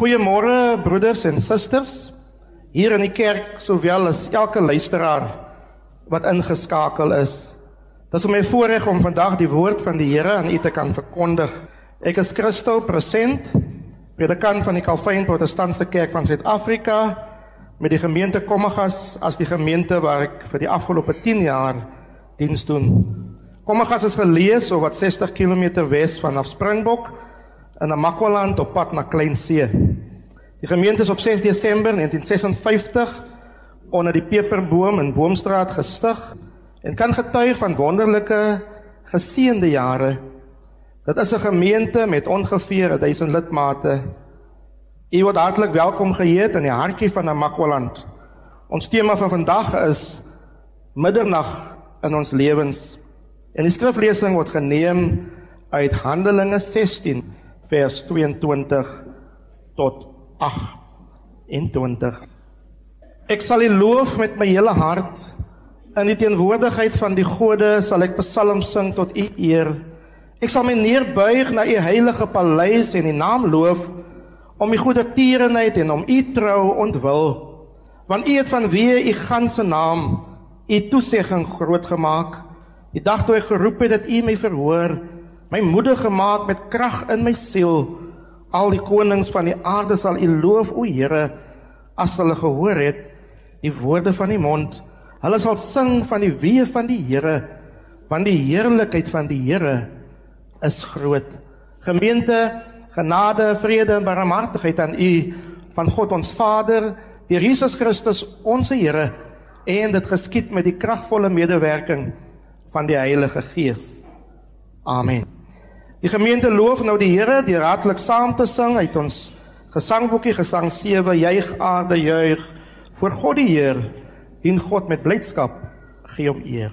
Goeiemôre broeders en susters hier in die kerk sowel as elke luisteraar wat ingeskakel is. Dit is my voorreg om vandag die woord van die Here aan u te kan verkondig. Ek is Christo Present, predikant van die Calvin Protestantse Kerk van Suid-Afrika met die gemeente Kommagas as die gemeente waar ek vir die afgelope 10 jaar diens doen. Kommagas is geleë so wat 60 km wes vanaf Springbok in Namakwaland op pad na Kleinsee. Die gemeente is op 6 Desember 1956 onder die peperboom in Boomstraat gestig en kan getuig van wonderlike geseënde jare. Dit is 'n gemeente met ongeveer 1000 lidmate. U word hartlik welkom geheet in die hartjie van Namakwaland. Ons tema van vandag is middernag in ons lewens. En die skriflesing word geneem uit Handelinge 16 vers 22 tot 28. Ek sal U loof met my hele hart. In die teenwoordigheid van die gode sal ek psalms sing tot U eer. Ek sal my neerbuig na U heilige paleis en U naam loof om U goeie tierenheid en om U trou ontwil. Want U het vanweë U ganse naam U toesegging groot gemaak. Die dag toe ek geroep het dat U my verhoor, my moeder gemaak met krag in my siel. Al die konings van die aarde sal U loof, o Here, as hulle gehoor het die woorde van die mond. Hulle sal sing van die weë van die Here, want die heerlikheid van die Here is groot. Gemeente, genade, vrede en barmhartigheid aan U van God ons Vader, deur Jesus Christus ons Here, en dit geskied met die kragvolle medewerking van die Heilige Gees. Amen. Die gemeente loof nou die Here deur hartlik saam te sing uit ons gesangboekie Gesang 7 Juig aarde juig voor God die Heer dien God met blydskap gee hom eer.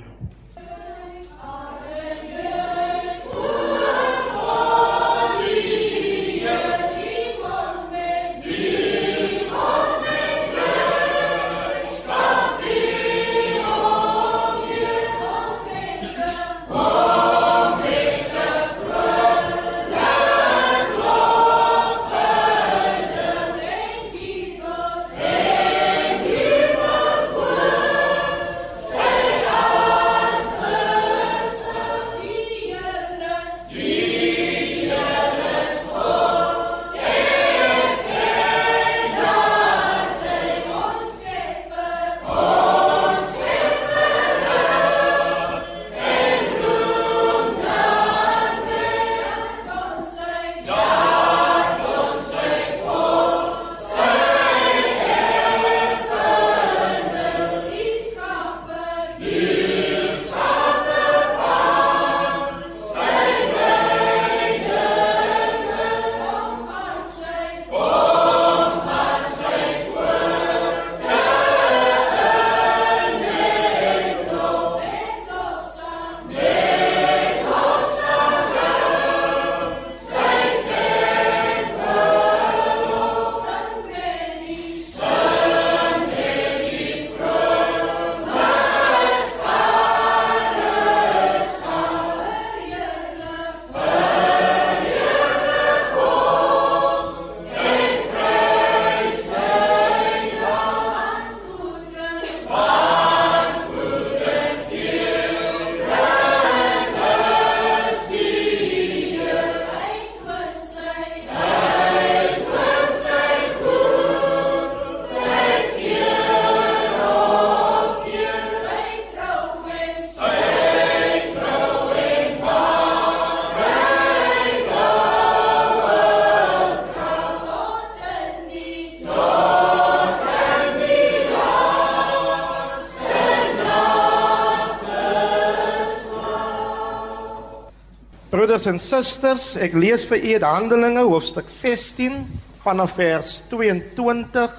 Broeders en susters, ek lees vir u Handelinge hoofstuk 16 vanaf vers 22.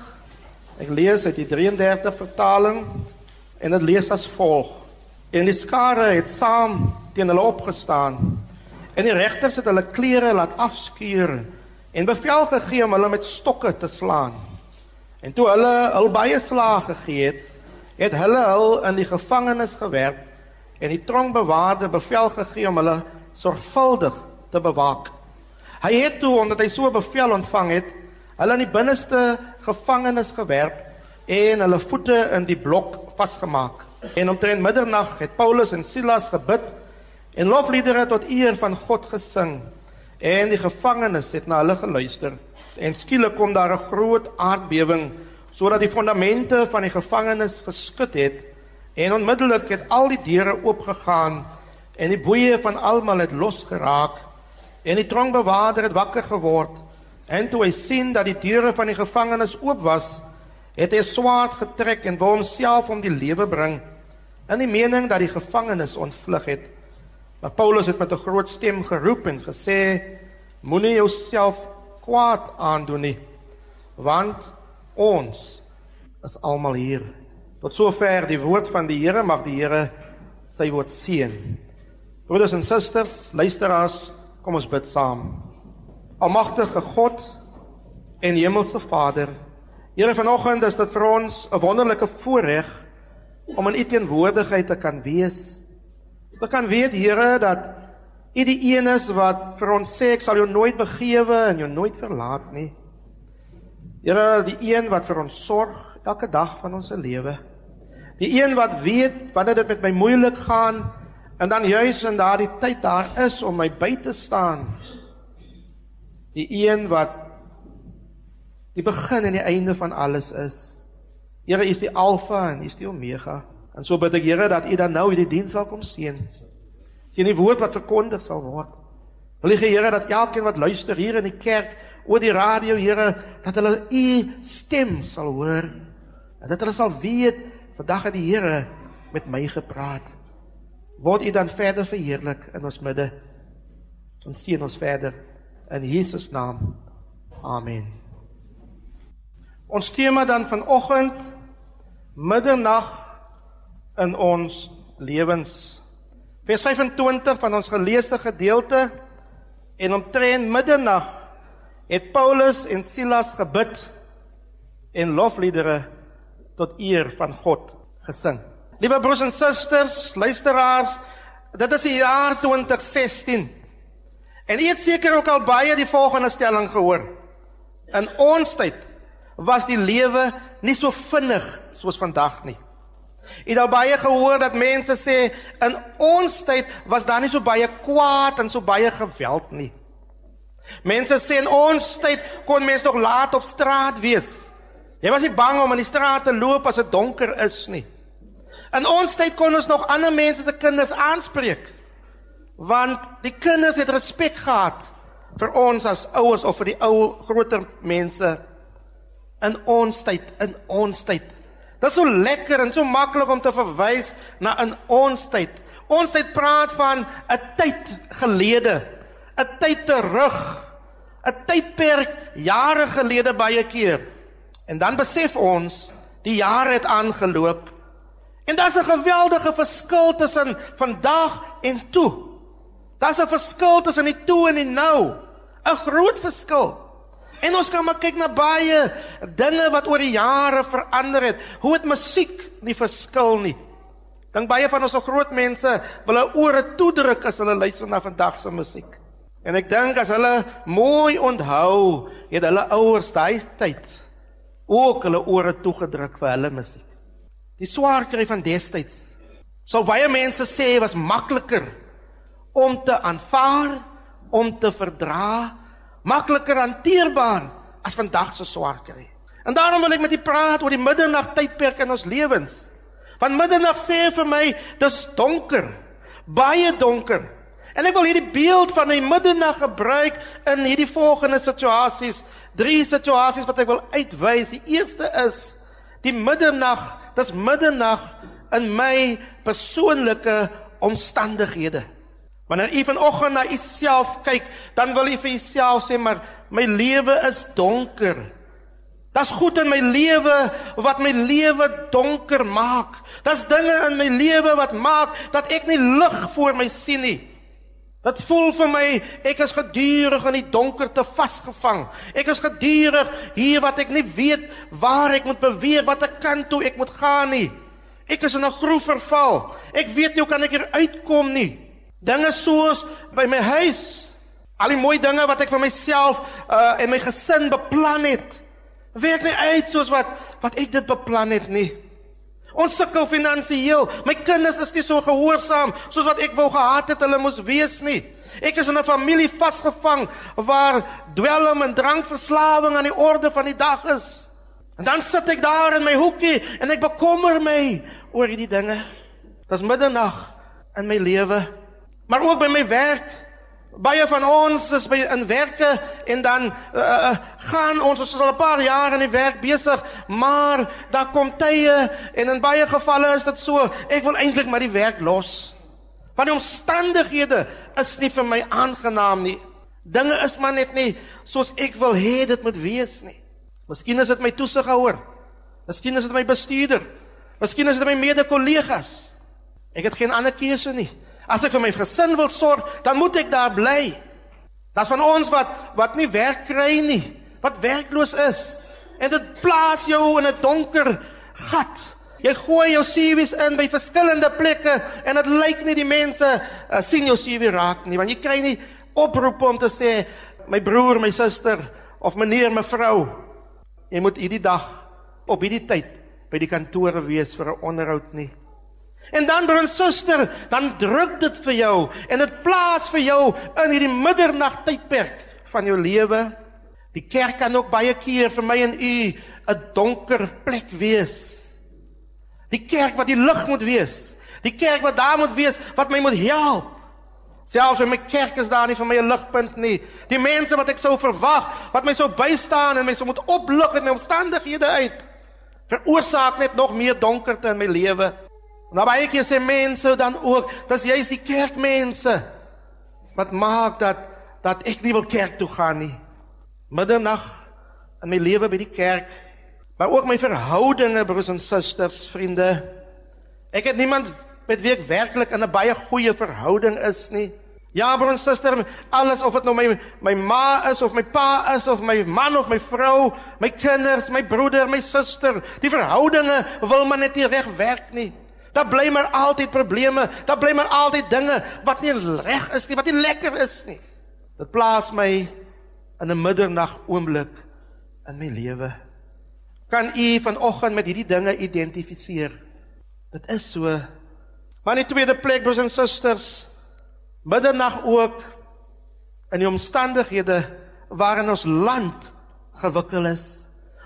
Ek lees uit die 33 vertaling en dit lees as volg: En die skare het saam teen hulle opgestaan. En die regters het hulle klere laat afskuur en bevel gegee om hulle met stokke te slaan. En toe hulle al baie slae gegee het, het hulle hul in die gevangenis gewerp en die tronkbewaarder bevel gegee om hulle sorgvuldig te bewaak. Hy het toe omdat hy so bevel ontvang het, hulle in die binneste gevangenis gewerp en hulle voete in die blok vasgemaak. En omtrent middernag het Paulus en Silas gebid en lofliedere tot eer van God gesing. En die gevangenes het na hulle geluister. En skielik kom daar 'n groot aardbewing sodat die fondamente van die gevangenis geskud het en onmiddellik het al die deure oopgegaan en die boeye van almal het losgeraak en die tronkbewaarder het wakker geword en toe hy sien dat die deure van die gevangenis oop was het hy swaard getrek en wou homself om die lewe bring in die mening dat die gevangenes ontvlug het. Maar Paulus het met 'n groot stem geroep en gesê: Moenie jouself kwaad aandoen nie, want ons is almal hier. Tot sover die woord van die Here mag die Here sy woord seën. Broeders en susters, luisteraars, kom ons bid saam. Almagtige God en Hemelse Vader, Here vanoggend is dit vir ons 'n wonderlike voorreg om in U teenwoordigheid te kan wees. Te kan weet Here dat U die een is wat vir ons sê ek sal jou nooit begewe en jou nooit verlaat nie. Here, die een wat vir ons sorg elke dag van ons lewe. Die een wat weet wanneer dit met my moeilik gaan en dan juis in daardie tyd daar is om my by te staan. Die een wat die begin en die einde van alles is. Here, is die Alfa en is die Omega. En so bid ek Here dat U dan nou hierdie diens sal kom seën. Sien die woord wat verkondig sal word. Wil U Here dat elkeen wat luister hier in die kerk oor die radio, Here, dat hulle U stem sal hoor. En dat hulle sal weet vandag het die Here met my gepraat. Word U dan verder verheerlik in ons midde. Ons sien ons verder in Jesus naam. Amen. Ons tema dan vanoggend middernag in ons lewens. Vers 25 van ons geleesde gedeelte en omtrent middernag het Paulus en Silas gebid en lofliedere tot eer van God gesing. Liewe broers en susters, luisteraars, dit is die jaar 2016. En u het seker ook al baie die volgende stelling gehoor. In ons tyd was die lewe nie so vinnig soos vandag nie. Jy het al baie gehoor dat mense sê in ons tyd was daar nie so baie kwaad en so baie geweld nie. Mense sê in ons tyd kon mense nog laat op straat wees. Jy was nie bang om in die straat te loop as dit donker is nie. In ons tyd kon ons nog ander mense se kinders aanspreek. Want die kinders het respek gehad vir ons as ouers of vir die ou groter mense in ons tyd, in ons tyd. Dit is so lekker en so maklik om te verwys na in ons tyd. Ons tyd praat van 'n tyd gelede, 'n tyd terug, 'n tydperk jare gelede baie keer. En dan besef ons, die jare het aangeloop. En daar's 'n geweldige verskil tussen vandag en toe. Daar's 'n verskil tussen die toe en die nou. 'n Groot verskil. En ons kan maar kyk na baie dinge wat oor die jare verander het. Hoe het musiek nie verskil nie. Dink baie van ons ou groot mense wil hulle ore toedruk as hulle luister na vandag se musiek. En ek dink as hulle mooi onthou, het hulle ouers daai tyd ook hulle ore toegedruk vir hulle musiek. Die swaar kry van destyds. Sou baie mense sê was makliker om te aanvaar, om te verdra makliker hanteerbaar as vandag se swaar kry. En daarom wil ek met u praat oor die middernag tydperk in ons lewens. Want middernag sê vir my dis donker, baie donker. En ek wil hierdie beeld van die middernag gebruik in hierdie volgende situasies, drie situasies wat ek wil uitwys. Die eerste is die middernag, dis middernag in my persoonlike omstandighede. Wanneer u vanoggend na u self kyk, dan wil u vir u self sê maar my lewe is donker. Daar's goed in my lewe wat my lewe donker maak. Daar's dinge in my lewe wat maak dat ek nie lig voor my sien nie. Dit voel vir my ek is gedurig in die donkerte vasgevang. Ek is gedurig hier wat ek nie weet waar ek moet beweeg, watter kant toe ek moet gaan nie. Ek is in 'n groef verval. Ek weet nie hoe kan ek hier uitkom nie. Dinge soos by my huis. Al die mooi dinge wat ek vir myself uh en my gesin beplan het, werk nie uit soos wat wat ek dit beplan het nie. Ons sukkel finansiëel. My kinders is nie so gehoorsaam soos wat ek wou gehad het hulle moes wees nie. Ek is in 'n familie vasgevang waar dwelm en drankverslawing aan die orde van die dag is. En dan sit ek daar in my hoekie en ek bekommer my oor hierdie dinge. Dis middernag in my lewe, maar ook by my werk. Baie van ons is by in werke en dan uh, uh, gaan ons ons al 'n paar jaar in die werk besig, maar daar kom tye en in baie gevalle is dit so, ek wil eintlik maar die werk los. Want die omstandighede is nie vir my aangenaam nie. Dinge is maar net nie soos ek wil hê dit moet wees nie. Miskien is dit my toesighouer. Miskien is dit my bestuurder. Miskien is dit my mede-kollegas. Ek het geen ander keuse nie. As ek vir my gesin wil sorg, dan moet ek daar bly. Das van ons wat wat nie werk kry nie, wat werkloos is. En dit plaas jou in 'n donker gat. Jy gooi jou CV's in by verskillende plekke en dit lyk nie die mense uh, sien jou CV raak nie, want jy kry nie oproepe om te sê my broer, my suster of meneer, mevrou, jy moet hierdie dag op hierdie tyd by die kantore wees vir 'n onderhoud nie. En dan broer en suster, dan druk dit vir jou en dit plaas vir jou in hierdie middernag tydperk van jou lewe. Die kerk kan ook baie keer vir my en u 'n donker plek wees. Die kerk wat die lig moet wees. Die kerk wat daar moet wees wat my moet help. Selfs in my kerk is daar nie vir my 'n ligpunt nie. Die mense wat ek sou verwag, wat my sou bystaan en my sou moet oplig uit my omstandighede uit, veroorsaak net nog meer donkerte in my lewe. Nou baie keer sê mense dan ook, dis juist die kerkmense wat maak dat dat ek nie wil kerk toe gaan nie. Middernag in my lewe by die kerk, maar ook my verhoudinge broers en susters, vriende. Ek het niemand met wie ek werklik in 'n baie goeie verhouding is nie. Ja, broer en suster, alles of dit nou my my ma is of my pa is of my man of my vrou, my kinders, my broeder, my suster, die verhoudinge wil maar net nie reg werk nie. Daar bly maar altyd probleme, daar bly maar altyd dinge wat nie reg is nie, wat nie lekker is nie. Dit plaas my in 'n middernag oomblik in my lewe. Kan u vanoggend met hierdie dinge identifiseer? Dit is so. Maar in die tweede plek broers en susters, middernag ook in die omstandighede waarin ons land gewikkel is.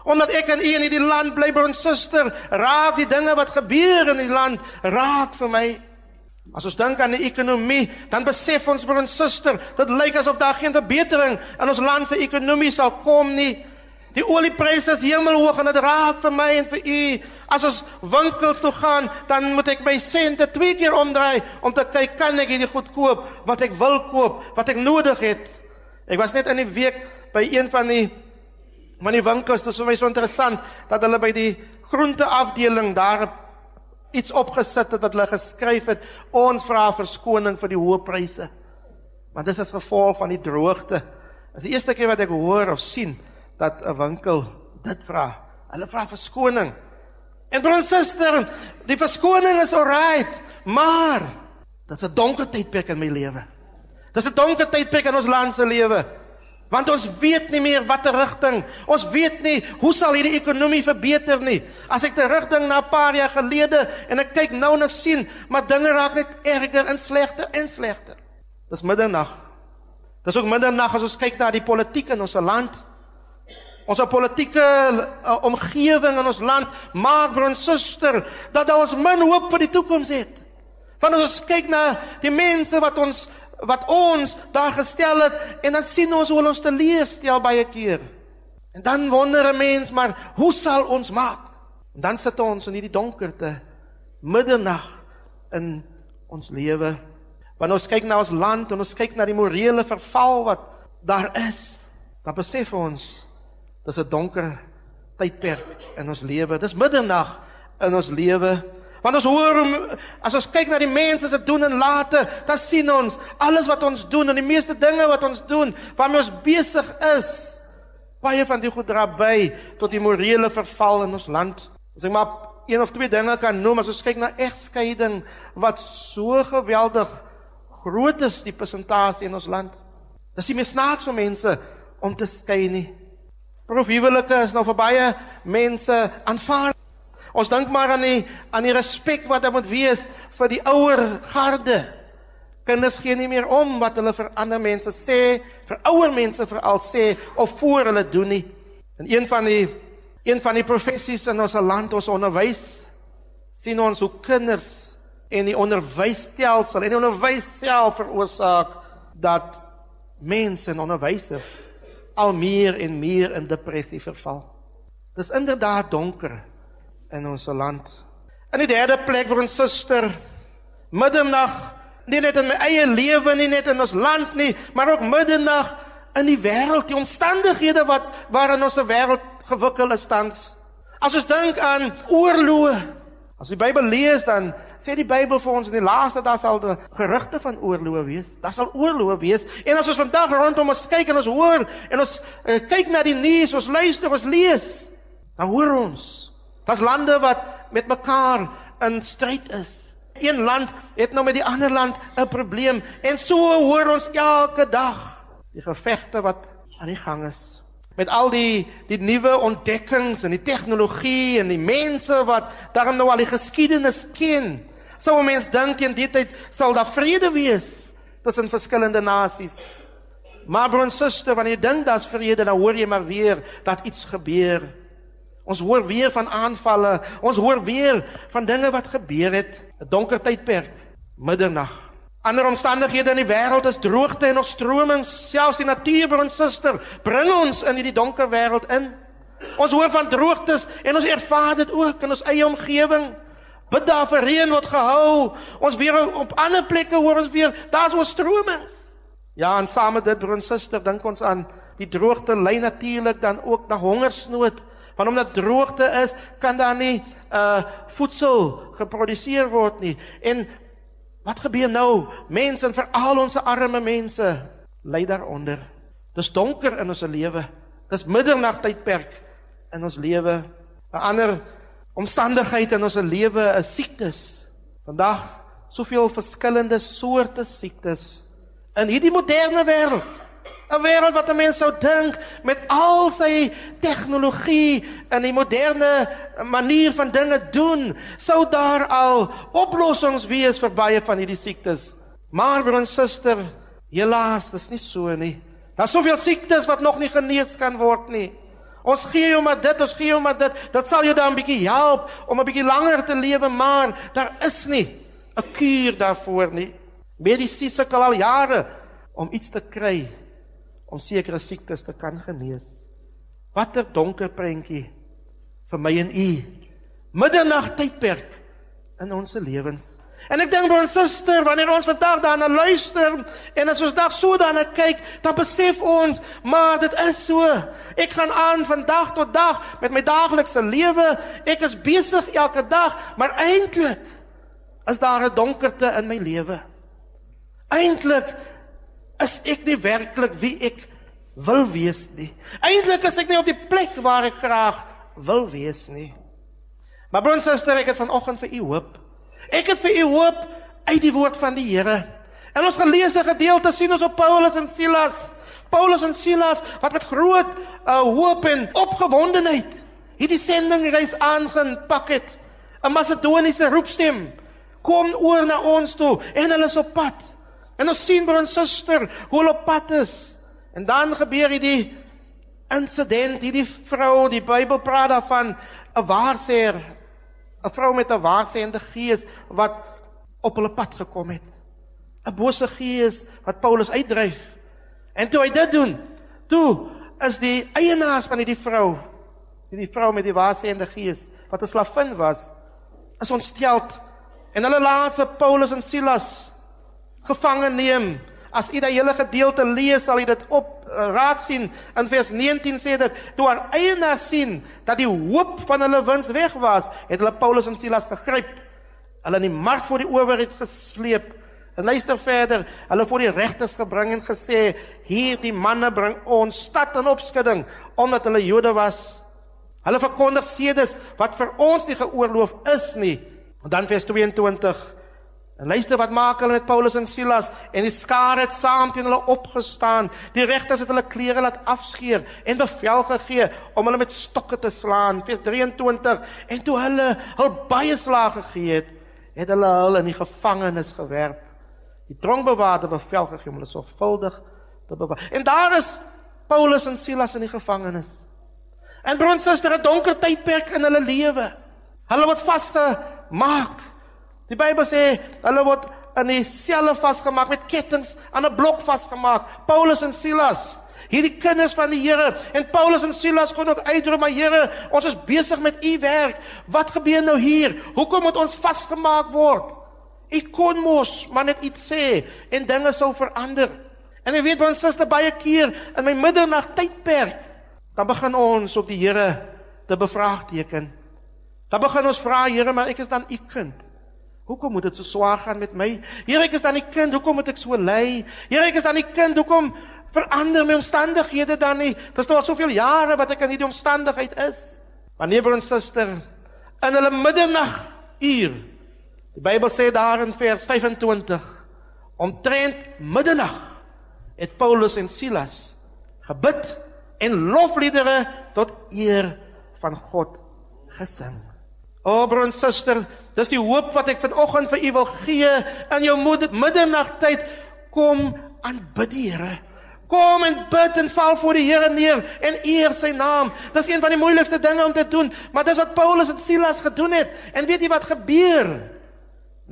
Omdat ek en u in hierdie land bly, broer en suster, raak die dinge wat gebeur in die land raak vir my. As ons dink aan die ekonomie, dan besef ons broer en suster, dit lyk asof daar geen verbetering in ons land se ekonomie sal kom nie. Die oliepryse is hemelhoog en dit raak vir my en vir u. As ons winkels toe gaan, dan moet ek my sente twee keer omdraai om te kyk kan ek hierdie goed koop wat ek wil koop, wat ek nodig het. Ek was net in die week by een van die Maar die winkels, dit is vir my so interessant dat hulle by die groenteafdeling daar iets opgesit het wat hulle geskryf het, ons vra verskoning vir die hoë pryse. Want dit is as gevolg van die droogte. Dit is die eerste keer wat ek hoor of sien dat 'n winkel dit vra. Hulle vra verskoning. En broer suster, die verskoning is alright, maar dis 'n donker tydperk in my lewe. Dis 'n donker tydperk in ons land se lewe. Want ons weet nie meer watter rigting. Ons weet nie hoe sal hierdie ekonomie verbeter nie. As ek terugdink na 'n paar jaar gelede en ek kyk nou nog sien, maar dinge raak net erger en slegter en slegter. Dis middernag. Dis ook middernag as ons kyk na die politiek in ons land. Ons politieke uh, omgewing in ons land maak vir ons suster dat ons min hoop vir die toekoms het. Want as ons kyk na die mense wat ons wat ons daar gestel het en dan sien ons hoe ons teleurstel baie keer. En dan wonder 'n mens maar hoe sal ons maak? En dan sit ons in hierdie donkerte middernag in ons lewe. Wanneer ons kyk na ons land en ons kyk na die morele verval wat daar is, dan besef ons dis 'n donker tydperk in ons lewe. Dis middernag in ons lewe. Want ons hoor as ons kyk na die mense wat doen en late, dan sien ons alles wat ons doen en die meeste dinge wat ons doen, waarmee ons besig is, baie van die goed dra by tot die morele verval in ons land. As ek maar een of twee dinge kan noem, as ons kyk na egskeiding wat so geweldig groot is die persentasie in ons land. Dis nie meer snaaks vir mense om te skei nie. Proefhuwelike is nou vir baie mense aanvaar. Ons dink maar aan die aan die respek wat daar moet wees vir die ouer garde. Kinders gee nie meer om wat hulle vir ander mense sê, vir ouer mense veral sê of voor hulle doen nie. En een van die een van die professies in ons land ons onderwys sien ons hoe kinders en die onderwysstelsel en die onderwys self veroorsaak dat mense en onderwysers al meer en meer in depressie verval. Dis inderdaad donker in ons land. In die derde plek vir ons suster middernag nie net in my eie lewe nie net in ons land nie, maar ook middernag in die wêreld, die omstandighede wat waarin ons wêreld gewikkel is tans. As ons dink aan oorloë, as die Bybel lees dan sê die Bybel vir ons in die laaste dae sal gerugte van oorloë wees. Daar sal oorloë wees. En as ons vandag rondom ons kyk en ons hoor en ons uh, kyk na die nuus, ons luister, ons lees, dan hoor ons daar's lande wat met mekaar in stryd is. Een land het nou met die ander land 'n probleem en so hoor ons elke dag die gevegte wat aan die gang is met al die die nuwe ontdekkings en die tegnologie en die mense wat daarom nou al die geskiedenis ken. Sou 'n mens dink in die tyd sal daar vrede wees tussen verskillende nasies. Maar broer en suster, wanneer jy dink daar's vrede, dan hoor jy maar weer dat iets gebeur. Ons hoor weer van aanvalle, ons hoor weer van dinge wat gebeur het, 'n donker tydperk, middernag. Ander omstandighede in die wêreld is droogte en oorstromings, selfs die natuurbron suster, bring ons in hierdie donker wêreld in. Ons hoor van droogtes en ons ervaar dit ook in ons eie omgewing. Bid daar vir reën word gehou. Ons weer op ander plekke hoor ons weer daar's oorstromings. Ja, en saam met dit bron suster, dink ons aan die droogte lei natuurlik dan ook na hongersnood. Want omdat droogte is, kan daar nie uh voedsel geproduseer word nie. En Wat gebeur nou? Mense en veral ons arme mense ly daaronder. Dis donker in ons lewe. Dis middernagtydperk in ons lewe. 'n Ander omstandigheid in ons lewe is siektes. Vandag soveel verskillende soorte siektes in hierdie moderne wêreld. 'n wêreld wat 'n mens sou dink met al sy tegnologie en die moderne manier van dinge doen, sou daar al oplossings wees vir baie van hierdie siektes. Maar broer en suster, helaas, dis nie so nie. Daar's soveel siektes wat nog nie genees kan word nie. Ons gee jou maar dit, ons gee jou maar dit. Dit sal jou dan 'n bietjie help om 'n bietjie langer te lewe, maar daar is nie 'n kuur daarvoor nie. Medisyne sukkel al jare om iets te kry om sekere siektes te kan genees. Watter donker prentjie vir my en u. Middernag tydperk in ons lewens. En ek dink broer en suster, wanneer ons vandag daarna luister en as ons dag so daarna kyk, dan besef ons, maar dit is so. Ek gaan aan van dag tot dag met my daaglikse lewe. Ek is besig elke dag, maar eintlik is daar 'n donkerte in my lewe. Eintlik is ek nie werklik wie ek wil wees nie. Eintlik is ek nie op die plek waar ek graag wil wees nie. Maar broer en suster, ek het vanoggend vir u hoop. Ek het vir u hoop uit die woord van die Here. En ons geleesde gedeelte sien ons op Paulus en Silas. Paulus en Silas wat met groot uh, hoop en opgewondenheid hierdie sendingreis aangepak het. 'n Macedoniese roepstem kom oor na ons toe en hulle is op pad. En ons sien broer en suster hoe hulle op pad is. En dan gebeur hierdie insident, hierdie vrou, die Bybel praat daarvan 'n waarseer, 'n vrou met 'n waarseende gees wat op hulle pad gekom het. 'n Bose gees wat Paulus uitdryf. En toe hy dit doen, toe is die eienaars van hierdie vrou, hierdie vrou met die waarseende gees wat 'n slavin was, is ontsteld en hulle laat vir Paulus en Silas gevange neem. As u daai hele gedeelte lees, sal u dit op uh, raak sien. In vers 19 sê dit: "Toe haar eienaars sien dat die hoop van hulle wins weg was, het hulle Paulus en Silas gegryp, hulle in die mark voor die owerheid gesleep." En luister verder, hulle voor die regters gebring en gesê: "Hierdie manne bring ons stad in opskudding omdat hulle Jode was." Hulle verkondig sedes wat vir ons nie geoorloof is nie. En dan vers 22 En luister wat maak hulle met Paulus en Silas en die skare het saam teen hulle opgestaan. Die regters het hulle klere laat afskeer en bevel gegee om hulle met stokke te slaan. Vers 23 en toe hulle hul baie slae gegee het, het hulle hulle in die gevangenis gewerp. Die tronkbewaarder bevel gegee om hulle sorgvuldig te bewaar. En daar is Paulus en Silas in die gevangenis. En broers en susters, 'n donker tydperk in hulle lewe. Hulle word vasgemaak Die Bybel sê hulle word in die selle vasgemaak met kettinge aan 'n blok vasgemaak. Paulus en Silas, hierdie kinders van die Here en Paulus en Silas kon ook uitroep maar Here, ons is besig met u werk. Wat gebeur nou hier? Hoekom moet ons vasgemaak word? U kon mos maar net iets sê en dinge sou verander. En jy weet ons suster baie keer in my middernag tydperk, dan begin ons op die Here te bevraagteken. Dan begin ons vra Here, maar ek is dan u kind. Hoekom moet dit so swaar gaan met my? Here, ek is dan die kind, hoekom moet ek so ly? Here, ek is dan die kind, hoekom verander my omstandighede dan nie? Dit is nou al soveel jare wat ek in hierdie omstandigheid is. Wanneer broer en suster in hulle middernag uur. Die Bybel sê daar in vers 25 omtrent middernag het Paulus en Silas gebid en lofliedere tot eer van God gesing. O broer en suster, dis die hoop wat ek vanoggend vir u wil gee in jou middernagtyd. Kom aanbid die Here. Kom en bid en val voor die Here neer en eer sy naam. Dis een van die moeilikste dinge om te doen, maar dis wat Paulus en Silas gedoen het. En weet jy wat gebeur?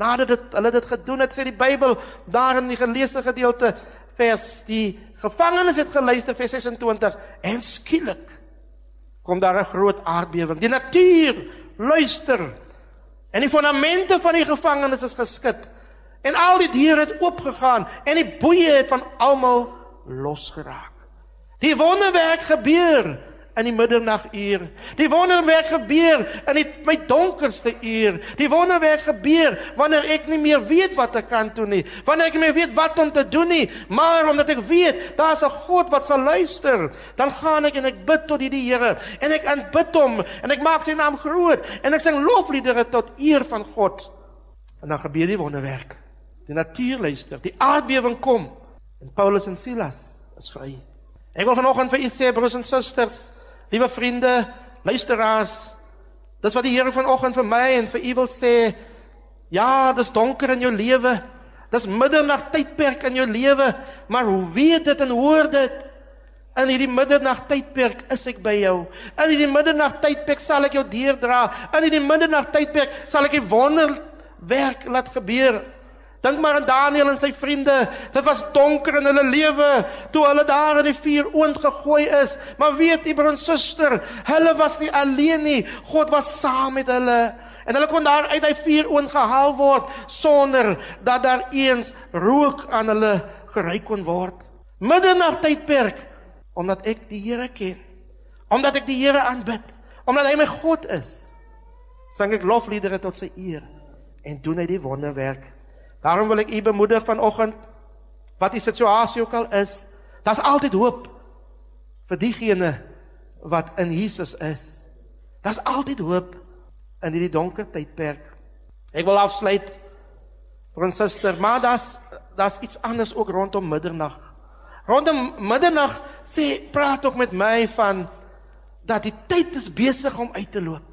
Nadat dit hulle dit gedoen het, sê die Bybel daar in die geleesde gedeelte vers die gevangenes het geluister vers 26 en skielik kom daar 'n groot aardbewing. Die natuur luister. En die fondamente van die gevangenis is geskit. En al die deure het oopgegaan en die boeye het van almal losgeraak. Die wonderwerk gebeur in die middernaguur. Die wonderwerk gebeur in die my donkerste uur. Die wonderwerk gebeur wanneer ek nie meer weet wat ek kan doen nie, wanneer ek nie meer weet wat om te doen nie, maar omdat ek weet daar's 'n God wat sal luister, dan gaan ek en ek bid tot die Here en ek aanbid hom en ek maak sy naam groot en ek sing lofliedere tot eer van God. En dan gebeur die wonderwerk. Die natuur luister, die aardbewing kom en Paulus en Silas is vry. Ek wil vanoggend vir u sê broers en susters, Liewe vriende, luisteraars, dis wat die Here vanoggend vir my en vir u wil sê. Ja, dis donker in jou lewe. Dis middernag tydperk in jou lewe, maar hoe weet dit en hoor dit? In hierdie middernag tydperk is ek by jou. In hierdie middernag tydperk sal ek jou deurdra. In hierdie middernag tydperk sal ek 'n wonderwerk laat gebeur. Dink maar aan Daniel en sy vriende. Dit was donker in hulle lewe toe hulle daar in die vuur oond gegooi is. Maar weet u broer en suster, hulle was nie alleen nie. God was saam met hulle. En hulle kon daar uit hy vuur oond gehaal word sonder dat daar eens rook aan hulle geruik kon word. Middernag tydperk omdat ek die Here ken. Omdat ek die Here aanbid. Omdat hy my God is. Sing ek lofliedere tot sy eer en doen hy die wonderwerk Daarom wil ek u bemoedig vanoggend wat die situasie ook al is, daar's altyd hoop vir diegene wat in Jesus is. Daar's altyd hoop in hierdie donker tydperk. Ek wil afsluit broer suster, maar daar's daar's iets anders ook rondom middernag. Rondom middernag sê praat ook met my van dat die tyd is besig om uit te loop.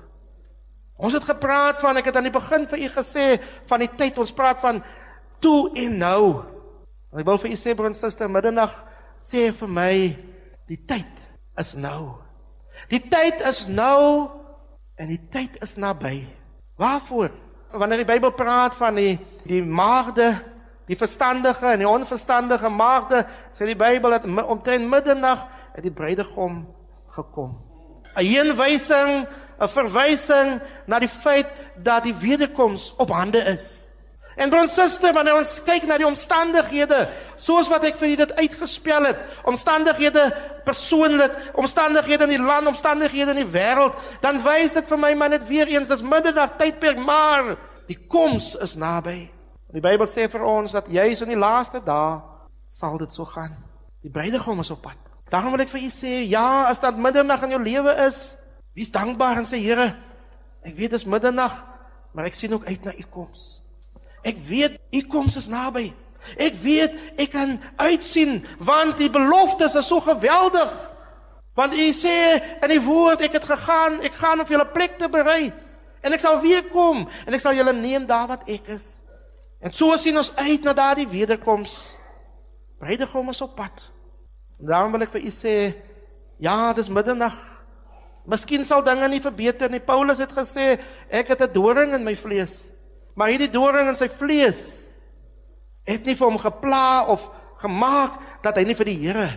Ons het gepraat van ek het aan die begin vir u gesê van die tyd ons praat van toe en nou. En ek wil vir u sê broer en suster middernag sê vir my die tyd is nou. Die tyd is nou en die tyd is naby. Waarvoor? Wanneer die Bybel praat van die die maagde, die verstandige en die onverstandige maagde, sê die Bybel dat omtrent middernag het die bruidegom gekom. 'n Heenwysing 'n verwysing na die feit dat die wederkoms op hande is. En broer en suster, wanneer ons kyk na die omstandighede, soos wat ek vir julle dit uitgespel het, omstandighede persoonlik, omstandighede in die land, omstandighede in die wêreld, dan wys dit vir my maar net weer eens dis middernag tydperk, maar die koms is naby. Die Bybel sê vir ons dat juis in die laaste dae sal dit so gaan. Die bruidegom is op pad. Daarom wil ek vir u sê, ja, as dit middernag in jou lewe is, Wees dankbaar en sê Here, ek weet dit is middernag, maar ek sien ook uit na u koms. Ek weet u koms is naby. Ek weet ek kan uitsien want die beloftes is so geweldig. Want u sê in die woord ek het gegaan, ek gaan om vir julle plek te berei en ek sal weer kom en ek sal julle neem daar wat ek is. En so sien ons uit na daardie wederkoms. Bruidegom is op pad. En daarom wil ek vir u sê ja, dis middernag. Miskien sal dinge nie verbeter nie. Paulus het gesê ek het 'n doring in my vlees. Maar hierdie doring in sy vlees het nie vir hom gepla of gemaak dat hy nie vir die Here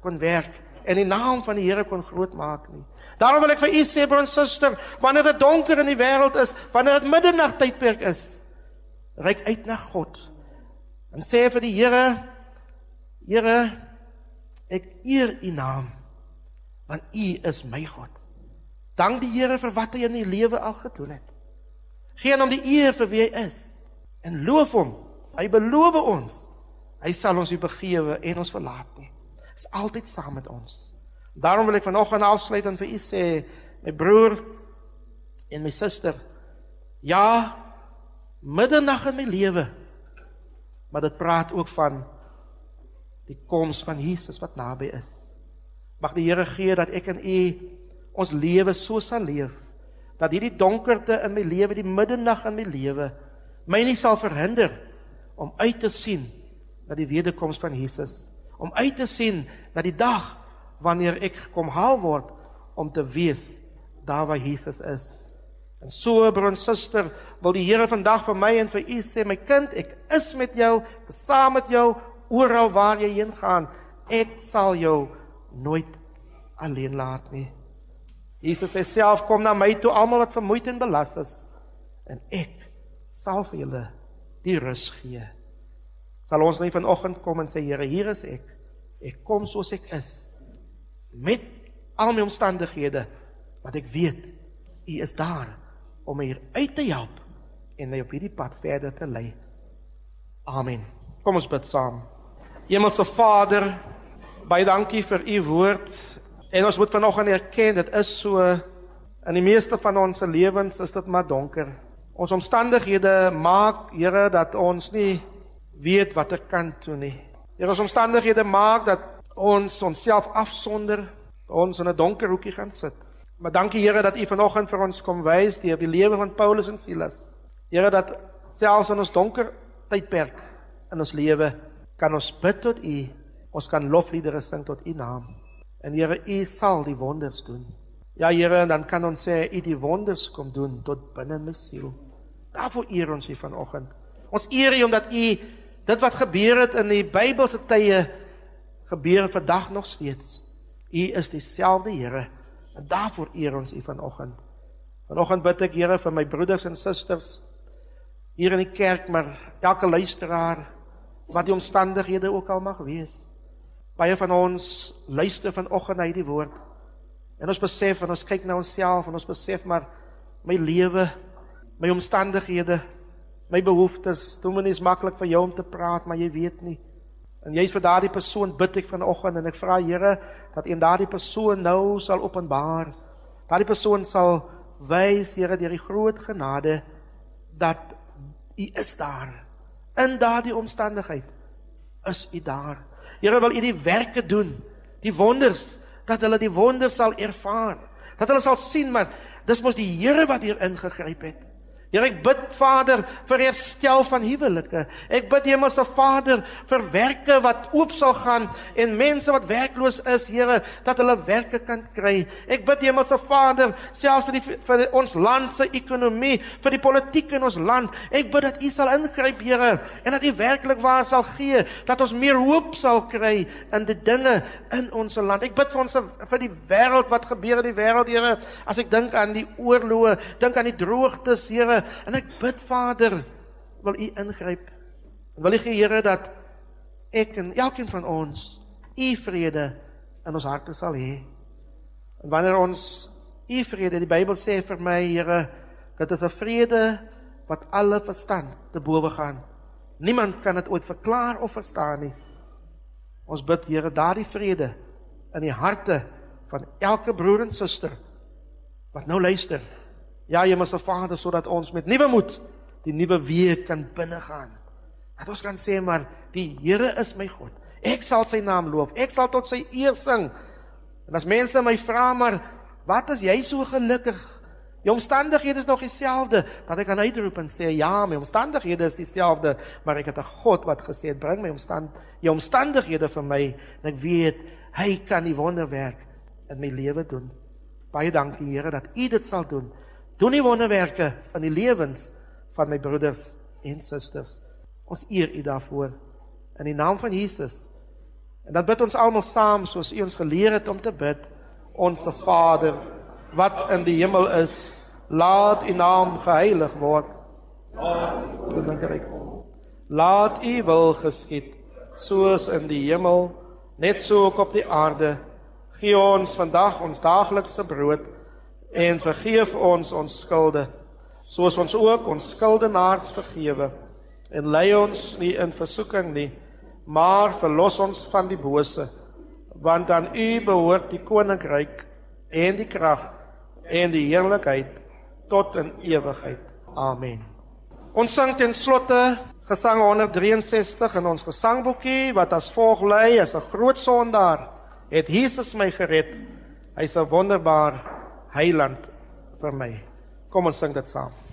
kon werk en die naam van die Here kon groot maak nie. Daarom wil ek vir u sê broer suster, wanneer dit donker in die wêreld is, wanneer dit middernag tydperk is, reik uit na God en sê vir die Here, Here, ek eer u naam want u is my God. Dank die Here vir wat hy in u lewe al gedoen het. Geen om die eer vir wie hy is en loof hom Hy beloof ons hy sal ons nie begewe en ons verlaat nie. Is altyd saam met ons. Daarom wil ek vanoggend afsluit en vir u sê, my broer en my suster, ja, middernag in my lewe. Maar dit praat ook van die koms van Jesus wat naby is. Mag die Here gee dat ek en u ons lewe so sal leef dat hierdie donkerte in my lewe, die middernag in my lewe my nie sal verhinder om uit te sien na die wederkoms van Jesus, om uit te sien na die dag wanneer ek kom haal word om te wees daar waar Jesus is. En so broer suster, wil die Here vandag vir my en vir u sê my kind, ek is met jou, saam met jou oral waar jy heen gaan. Ek sal jou nooit alleen laat nie. Jesus sê self kom na my toe almal wat vermoeid en belas is en ek sal vir julle die rus gee. Sal ons nie vanoggend kom en sê Here, hier is ek. Ek kom soos ek is met al my omstandighede, want ek weet U is daar om my uit te help en my op hierdie pad verder te lei. Amen. Kom ons bid saam. Hemelse Vader, baie dankie vir U woord. En ons moet vanoggend erken dit is so in die meeste van ons se lewens is dit maar donker. Ons omstandighede maak, Here, dat ons nie weet watter kant toe nie. Here, ons omstandighede maak dat ons onsself afsonder, ons in 'n donker hoekie gaan sit. Maar dankie Here dat U vanoggend vir ons kom wys deur die lewe van Paulus en Silas. Here dat selfs in ons donker tydperk in ons lewe kan ons bid tot U. Ons kan lofliedere sing tot U naam. En Here, U sal die wonders doen. Ja Here, en dan kan ons sê U die wonders kom doen tot binne my siel. Daarvoor eer ons U vanoggend. Ons eer U omdat U dit wat gebeur het in die Bybelse tye gebeur vandag nog steeds. U is dieselfde Here. En daarvoor eer ons U vanoggend. Vanoggend bid ek Here vir my broeders en susters hier in die kerk, maar elke luisteraar wat die omstandighede ook al mag wees. Baie van ons luister vanoggend na hierdie woord. En ons besef en ons kyk na onsself en ons besef maar my lewe my omstandighede, my behoeftes, my nie maklik vir jou om te praat, maar jy weet nie. En jy's vir daardie persoon bid ek vanoggend en ek vra Here dat U daardie persoon nou sal openbaar. Daardie persoon sal wys Here deur die groot genade dat U is daar. In daardie omstandigheid is U daar. Here wil U die werke doen, die wonders dat hulle die wonders sal ervaar. Dat hulle sal sien maar dis mos die Here wat hier ingegryp het. Here ek bid Vader vir herstel van huwelike. Ek bid Hemelse Vader vir werke wat oop sal gaan en mense wat werkloos is, Here, dat hulle werke kan kry. Ek bid Hemelse Vader selfs vir die vir ons land se ekonomie, vir die politiek in ons land. Ek bid dat U sal ingryp, Here, en dat U werklik waar sal gee dat ons meer hoop sal kry in die dinge in ons land. Ek bid vir ons vir die wêreld wat gebeur in die wêreld, Here, as ek dink aan die oorloë, dink aan die droogtes, Here, en ek bid Vader, wil U ingryp. En wil U gee Here dat ek en elkeen van ons U vrede in ons harte sal hê. En wanneer ons U vrede, die Bybel sê vir my Here, dit is 'n vrede wat alle verstand te bowe gaan. Niemand kan dit ooit verklaar of verstaan nie. Ons bid Here daardie vrede in die harte van elke broer en suster wat nou luister Ja, Hemelse Vader, sodat ons met nuwe moed die nuwe week kan binnegaan. Dat ons kan sê maar die Here is my God. Ek sal sy naam loof. Ek sal tot sy eer sing. En as mense my vra maar wat is jy so gelukkig? Jou omstandighede is nog dieselfde. Dat ek kan uitroep en sê ja, my omstandighede is dieselfde, maar ek het 'n God wat gesê het bring my omstand jou omstandighede vir my en ek weet hy kan die wonderwerk in my lewe doen. Baie dankie Here dat U dit sal doen. Doen die wonderwerke in die lewens van my broeders en susters. Ons eer U daarvoor in die naam van Jesus. En dan bid ons almal saam soos U ons geleer het om te bid. Onse Vader wat in die hemel is, laat U naam geheilig word. Laat U wil geskied soos in die hemel, net so ook op die aarde. Gee ons vandag ons daaglikse brood en vergeef ons ons skulde soos ons ook ons skuldenaars vergewe. En lei ons nie in versoeking nie maar verlos ons van die bose want aan u behoort die koninkryk en die krag en die heerlikheid tot in ewigheid. Amen. Ons sing ten slotte gesang 163 in ons gesangboekie wat as volg lei as 'n groot sondaar. Het Jesus my gered. Hy's 'n wonderbaar heiland vir my. Kom ons sing dit saam.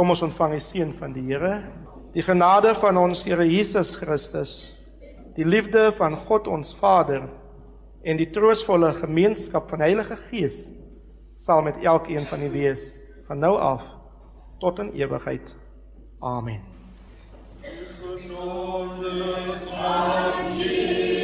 Kom ons ontvang die seën van die Here. Die genade van ons Here Jesus Christus, die liefde van God ons Vader en die troostvolle gemeenskap van Heilige Gees sal met elkeen van u wees van nou af tot in ewigheid. Amen. Die genade van Jesus